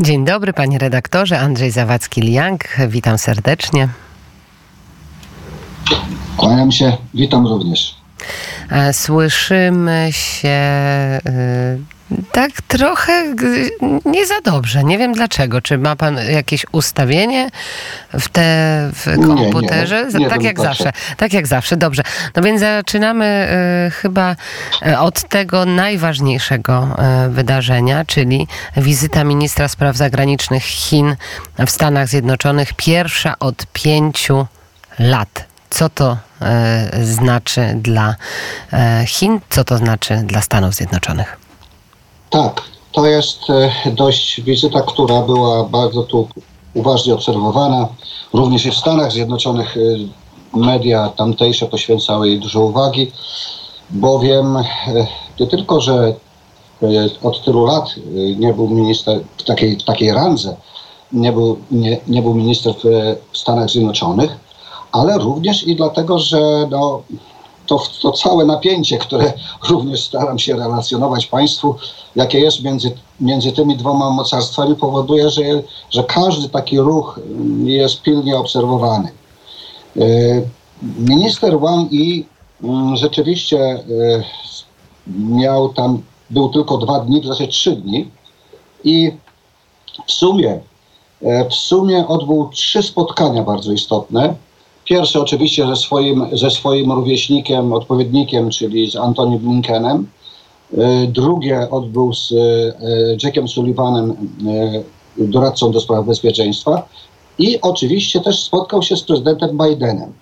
Dzień dobry, panie redaktorze. Andrzej Zawadzki-Liang. Witam serdecznie. Kłaniam się, witam również. Słyszymy się e, tak trochę nie za dobrze. Nie wiem dlaczego. Czy ma pan jakieś ustawienie w, te, w komputerze? Nie, nie, nie tak jak zawsze. Tak jak zawsze. Dobrze. No więc zaczynamy e, chyba od tego najważniejszego wydarzenia, czyli wizyta ministra spraw zagranicznych Chin w Stanach Zjednoczonych. Pierwsza od pięciu lat. Co to e, znaczy dla e, Chin, co to znaczy dla Stanów Zjednoczonych? Tak, to jest e, dość wizyta, która była bardzo tu uważnie obserwowana. Również i w Stanach Zjednoczonych e, media tamtejsze poświęcały jej dużo uwagi, bowiem e, nie tylko, że od tylu lat nie był minister w takiej, w takiej randze, nie był, nie, nie był minister w Stanach Zjednoczonych, ale również i dlatego, że no, to, to całe napięcie, które również staram się relacjonować Państwu, jakie jest między, między tymi dwoma mocarstwami, powoduje, że, że każdy taki ruch jest pilnie obserwowany. E, minister Wang Yi mm, rzeczywiście e, miał tam, był tylko dwa dni, w zasadzie trzy dni i w sumie, e, w sumie odbył trzy spotkania bardzo istotne. Pierwszy oczywiście ze swoim, ze swoim rówieśnikiem, odpowiednikiem, czyli z Antony Blinkenem. E, drugie odbył z e, Jackiem Sullivanem, doradcą do spraw bezpieczeństwa. I oczywiście też spotkał się z prezydentem Bidenem.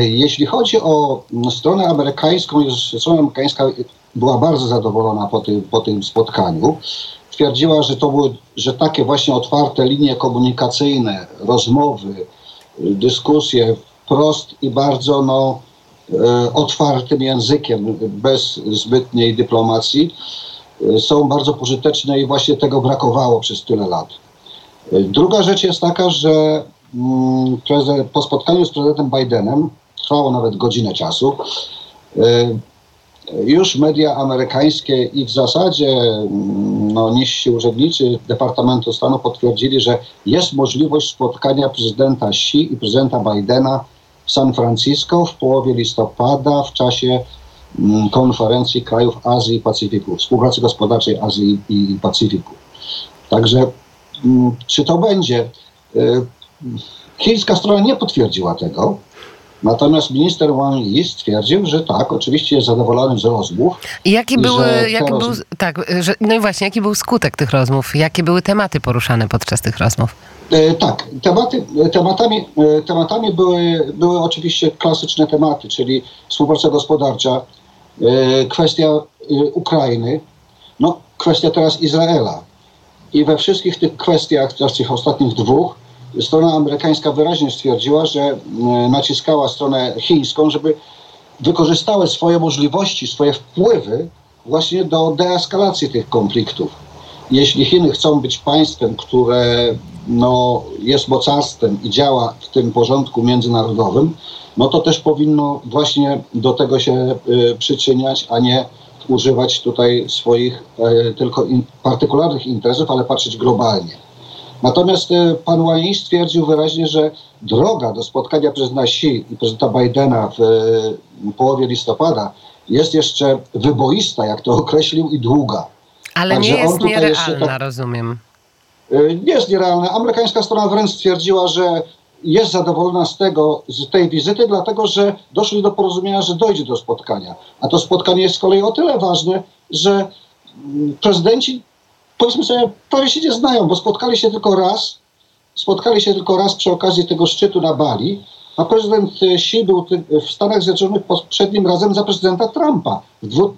Jeśli chodzi o stronę amerykańską, strona amerykańska była bardzo zadowolona po tym, po tym spotkaniu. Twierdziła, że to były, że takie właśnie otwarte linie komunikacyjne, rozmowy, dyskusje wprost i bardzo no, e, otwartym językiem, bez zbytniej dyplomacji, e, są bardzo pożyteczne i właśnie tego brakowało przez tyle lat. E, druga rzecz jest taka, że mm, po spotkaniu z prezydentem Bidenem, trwało nawet godzinę czasu, już media amerykańskie i w zasadzie mm, no, niżsi urzędnicy Departamentu Stanu potwierdzili, że jest możliwość spotkania prezydenta Xi i prezydenta Bidena w San Francisco w połowie listopada w czasie mm, konferencji krajów Azji i Pacyfiku, współpracy gospodarczej Azji i Pacyfiku. Także mm, czy to będzie? Y, chińska strona nie potwierdziła tego. Natomiast minister Wang Yi stwierdził, że tak, oczywiście jest zadowolony z rozmów. I jaki był, jaki był tak, że, no i właśnie, jaki był skutek tych rozmów? Jakie były tematy poruszane podczas tych rozmów? E, tak, tematy, tematami, e, tematami były, były oczywiście klasyczne tematy, czyli współpraca gospodarcza, e, kwestia e, Ukrainy, no, kwestia teraz Izraela. I we wszystkich tych kwestiach, teraz tych ostatnich dwóch, strona amerykańska wyraźnie stwierdziła, że e, naciskała stronę chińską, żeby wykorzystały swoje możliwości, swoje wpływy właśnie do deeskalacji tych konfliktów. Jeśli Chiny chcą być państwem, które no, jest mocarstwem i działa w tym porządku międzynarodowym, no to też powinno właśnie do tego się y, przyczyniać, a nie używać tutaj swoich y, tylko in, partykularnych interesów, ale patrzeć globalnie. Natomiast e, pan Wang stwierdził wyraźnie, że droga do spotkania prezydenta Xi i prezydenta Bidena w e, połowie listopada jest jeszcze wyboista, jak to określił, i długa. Ale Także nie jest nierealna, tak, rozumiem. E, nie jest nierealna. Amerykańska strona wręcz stwierdziła, że jest zadowolona z tego, z tej wizyty, dlatego że doszli do porozumienia, że dojdzie do spotkania. A to spotkanie jest z kolei o tyle ważne, że mm, prezydenci powiedzmy sobie, prawie się nie znają, bo spotkali się tylko raz, spotkali się tylko raz przy okazji tego szczytu na Bali, a prezydent Xi był w Stanach Zjednoczonych poprzednim razem za prezydenta Trumpa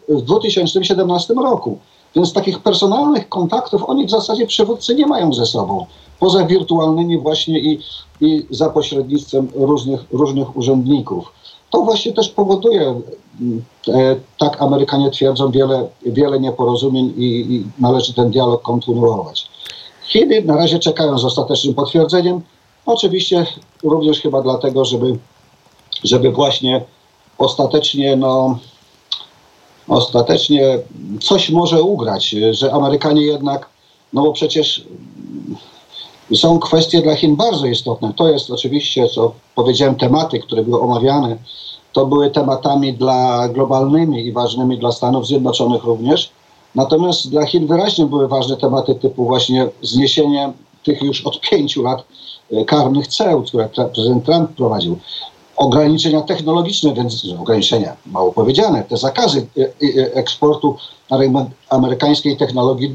w 2017 roku. Więc takich personalnych kontaktów oni w zasadzie przywódcy nie mają ze sobą. Poza wirtualnymi właśnie i, i za pośrednictwem różnych, różnych urzędników to właśnie też powoduje, e, tak Amerykanie twierdzą, wiele, wiele nieporozumień i, i należy ten dialog kontynuować. Chiny na razie czekają z ostatecznym potwierdzeniem. Oczywiście również chyba dlatego, żeby, żeby właśnie ostatecznie, no, ostatecznie coś może ugrać, że Amerykanie jednak no bo przecież są kwestie dla Chin bardzo istotne. To jest oczywiście, co powiedziałem, tematy, które były omawiane, to były tematami dla globalnymi i ważnymi dla Stanów Zjednoczonych również. Natomiast dla Chin wyraźnie były ważne tematy typu właśnie zniesienie tych już od pięciu lat e, karnych ceł, które prezydent Trump prowadził. Ograniczenia technologiczne, więc ograniczenia, mało powiedziane, te zakazy e, e, eksportu amerykańskiej technologii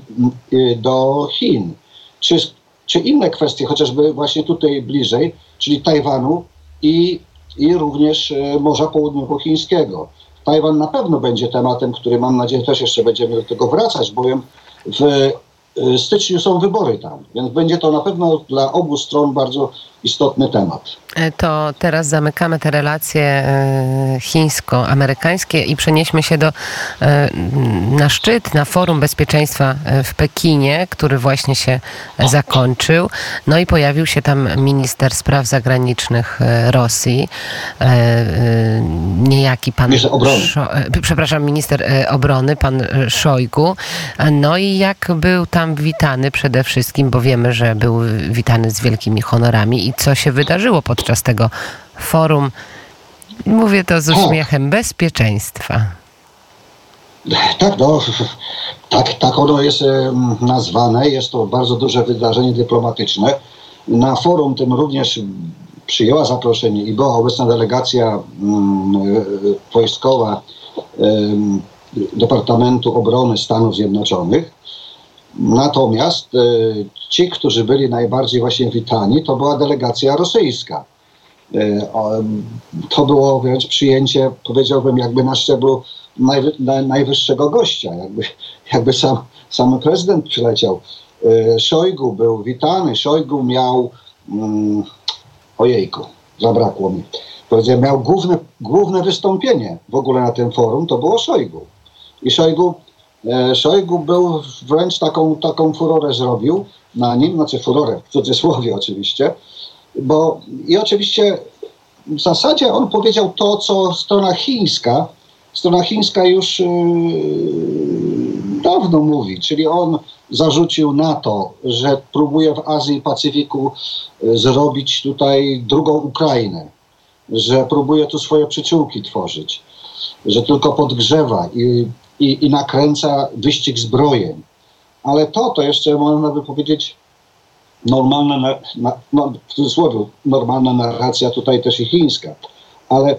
do Chin. Czy czy inne kwestie, chociażby właśnie tutaj bliżej, czyli Tajwanu i, i również e, Morza Południowochińskiego. Tajwan na pewno będzie tematem, który mam nadzieję też jeszcze będziemy do tego wracać, bowiem w styczniu są wybory tam, więc będzie to na pewno dla obu stron bardzo istotny temat. E, to teraz zamykamy te relacje e, chińsko-amerykańskie i przenieśmy się do, e, na szczyt, na Forum Bezpieczeństwa w Pekinie, który właśnie się zakończył. No i pojawił się tam minister spraw zagranicznych Rosji, pan... Minister obrony. przepraszam, minister obrony, pan Szojgu. No i jak był tam tam witany przede wszystkim, bo wiemy, że był witany z wielkimi honorami i co się wydarzyło podczas tego forum. Mówię to z uśmiechem bezpieczeństwa. Tak, no, tak, tak ono jest nazwane. Jest to bardzo duże wydarzenie dyplomatyczne. Na forum tym również przyjęła zaproszenie i była obecna delegacja mm, wojskowa Departamentu Obrony Stanów Zjednoczonych. Natomiast e, ci, którzy byli najbardziej właśnie witani, to była delegacja rosyjska. E, to było wręcz przyjęcie, powiedziałbym, jakby na szczeblu najwyższego gościa, jakby, jakby sam, sam prezydent przyleciał. E, Szojgu był witany, Szojgu miał, mm, ojejku, zabrakło mi, powiedziałem, miał główne, główne wystąpienie w ogóle na tym forum, to było Szojgu. I Szojgu E, Szojgu był wręcz taką, taką furorę zrobił na nim, znaczy furorę w cudzysłowie oczywiście, bo i oczywiście w zasadzie on powiedział to, co strona chińska, strona chińska już yy, dawno mówi, czyli on zarzucił NATO, że próbuje w Azji i Pacyfiku e, zrobić tutaj drugą Ukrainę, że próbuje tu swoje przyciółki tworzyć, że tylko podgrzewa i i, i nakręca wyścig zbrojeń. Ale to, to jeszcze można by powiedzieć normalna, na, na, no, w cudzysłowie, normalna narracja tutaj też i chińska. Ale,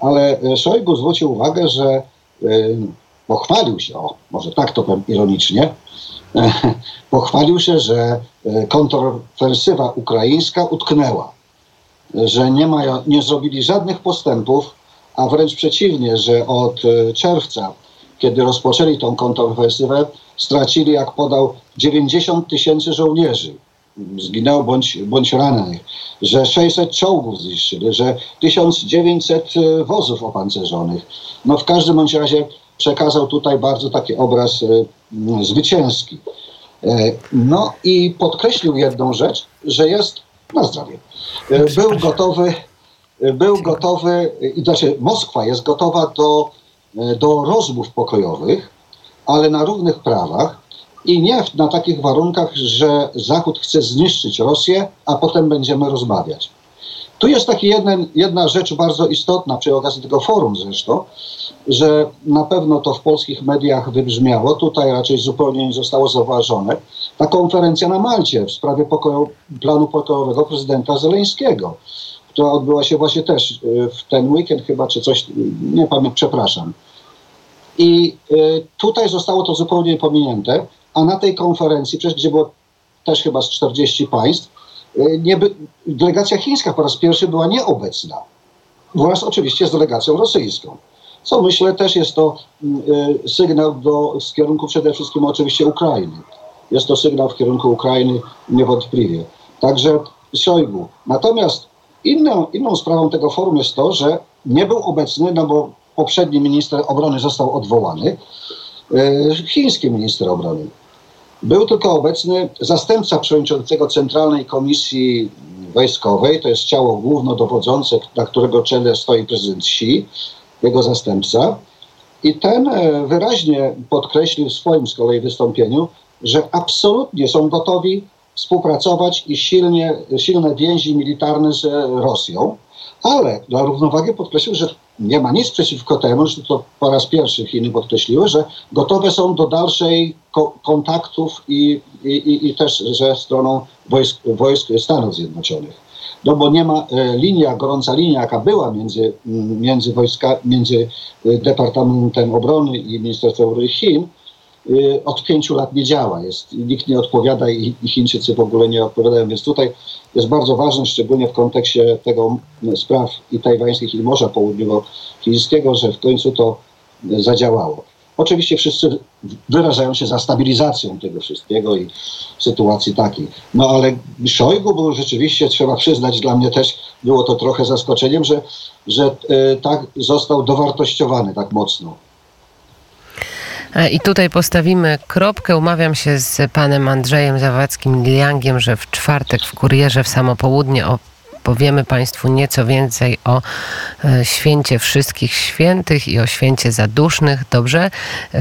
ale Szojgu zwrócił uwagę, że yy, pochwalił się, o, może tak to powiem ironicznie, pochwalił się, że e, kontrowersywa ukraińska utknęła, że nie, mają, nie zrobili żadnych postępów, a wręcz przeciwnie, że od e, czerwca kiedy rozpoczęli tą kontrowersję, stracili, jak podał, 90 tysięcy żołnierzy. Zginęło bądź, bądź rannych, że 600 czołgów zniszczyli, że 1900 e, wozów opancerzonych. No w każdym bądź razie przekazał tutaj bardzo taki obraz y, zwycięski. E, no i podkreślił jedną rzecz, że jest na zdrowie. E, był gotowy, był gotowy, i znaczy Moskwa jest gotowa do E, do rozmów pokojowych, ale na równych prawach i nie na takich warunkach, że Zachód chce zniszczyć Rosję, a potem będziemy rozmawiać. Tu jest jeden, jedna rzecz bardzo istotna przy okazji tego forum zresztą, że na pewno to w polskich mediach wybrzmiało, tutaj raczej zupełnie nie zostało zauważone, ta konferencja na Malcie w sprawie pokoju, planu pokojowego prezydenta Zeleńskiego która odbyła się właśnie też y, w ten weekend chyba, czy coś, nie pamiętam, przepraszam. I y, tutaj zostało to zupełnie pominięte, a na tej konferencji, przecież gdzie było też chyba z 40 państw, nie by, delegacja chińska po raz pierwszy była nieobecna. Wraz oczywiście z delegacją rosyjską. Co myślę też jest to sygnał do, z kierunku przede wszystkim oczywiście Ukrainy. Jest to sygnał w kierunku Ukrainy niewątpliwie. Także Szojgu. Natomiast Inną, inną sprawą tego forum jest to, że nie był obecny, no bo poprzedni minister obrony został odwołany, e, chiński minister obrony. Był tylko obecny zastępca przewodniczącego Centralnej Komisji Wojskowej, to jest ciało głównodowodzące, na którego czele stoi prezydent Xi, jego zastępca. I ten e, wyraźnie podkreślił w swoim z kolei wystąpieniu, że absolutnie są gotowi współpracować i silnie, silne więzi militarne z Rosją, ale dla równowagi podkreślił, że nie ma nic przeciwko temu, że to po raz pierwszy Chiny podkreśliły, że gotowe są do dalszej ko- kontaktów i, i, i, też ze stroną wojsk, wojsk Stanów Zjednoczonych. No bo nie ma e, linia, gorąca linia, jaka była między, między, wojska, między e, Departamentem Obrony i Ministerstwem Obrony Chin, od pięciu lat nie działa. Jest, nikt nie odpowiada i, i Chińczycy w ogóle nie odpowiadają. Więc tutaj jest bardzo ważne, szczególnie w kontekście tego spraw i tajwańskich i Morza Południowochińskiego, że w końcu to y, zadziałało. Oczywiście wszyscy wyrażają się za stabilizacją tego wszystkiego i sytuacji takiej. No ale Szojgu był rzeczywiście, trzeba przyznać, dla mnie też było to trochę zaskoczeniem, że, że y, tak został dowartościowany tak mocno. E, I tutaj postawimy kropkę. Umawiam się z panem Andrzejem Zawadzkim Liangiem, że w czwartek w Kurierze w samo południe opowiemy Państwu nieco więcej o e, święcie wszystkich świętych i o święcie zadusznych. Dobrze?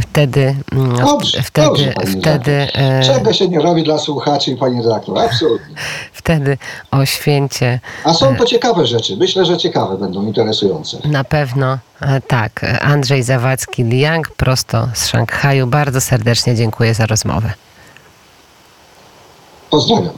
Wtedy, mm, Dobrze, wtedy, dobrze, wtedy, e, Czego się nie robi dla słuchaczy i pani redaktor? Absolutnie. wtedy o święcie A są to ciekawe rzeczy. Myślę, że ciekawe będą, interesujące. Na pewno e, tak. Andrzej Zawadzki Liang prosto z Szanghaju. Bardzo serdecznie dziękuję za rozmowę. Pozdrawiam.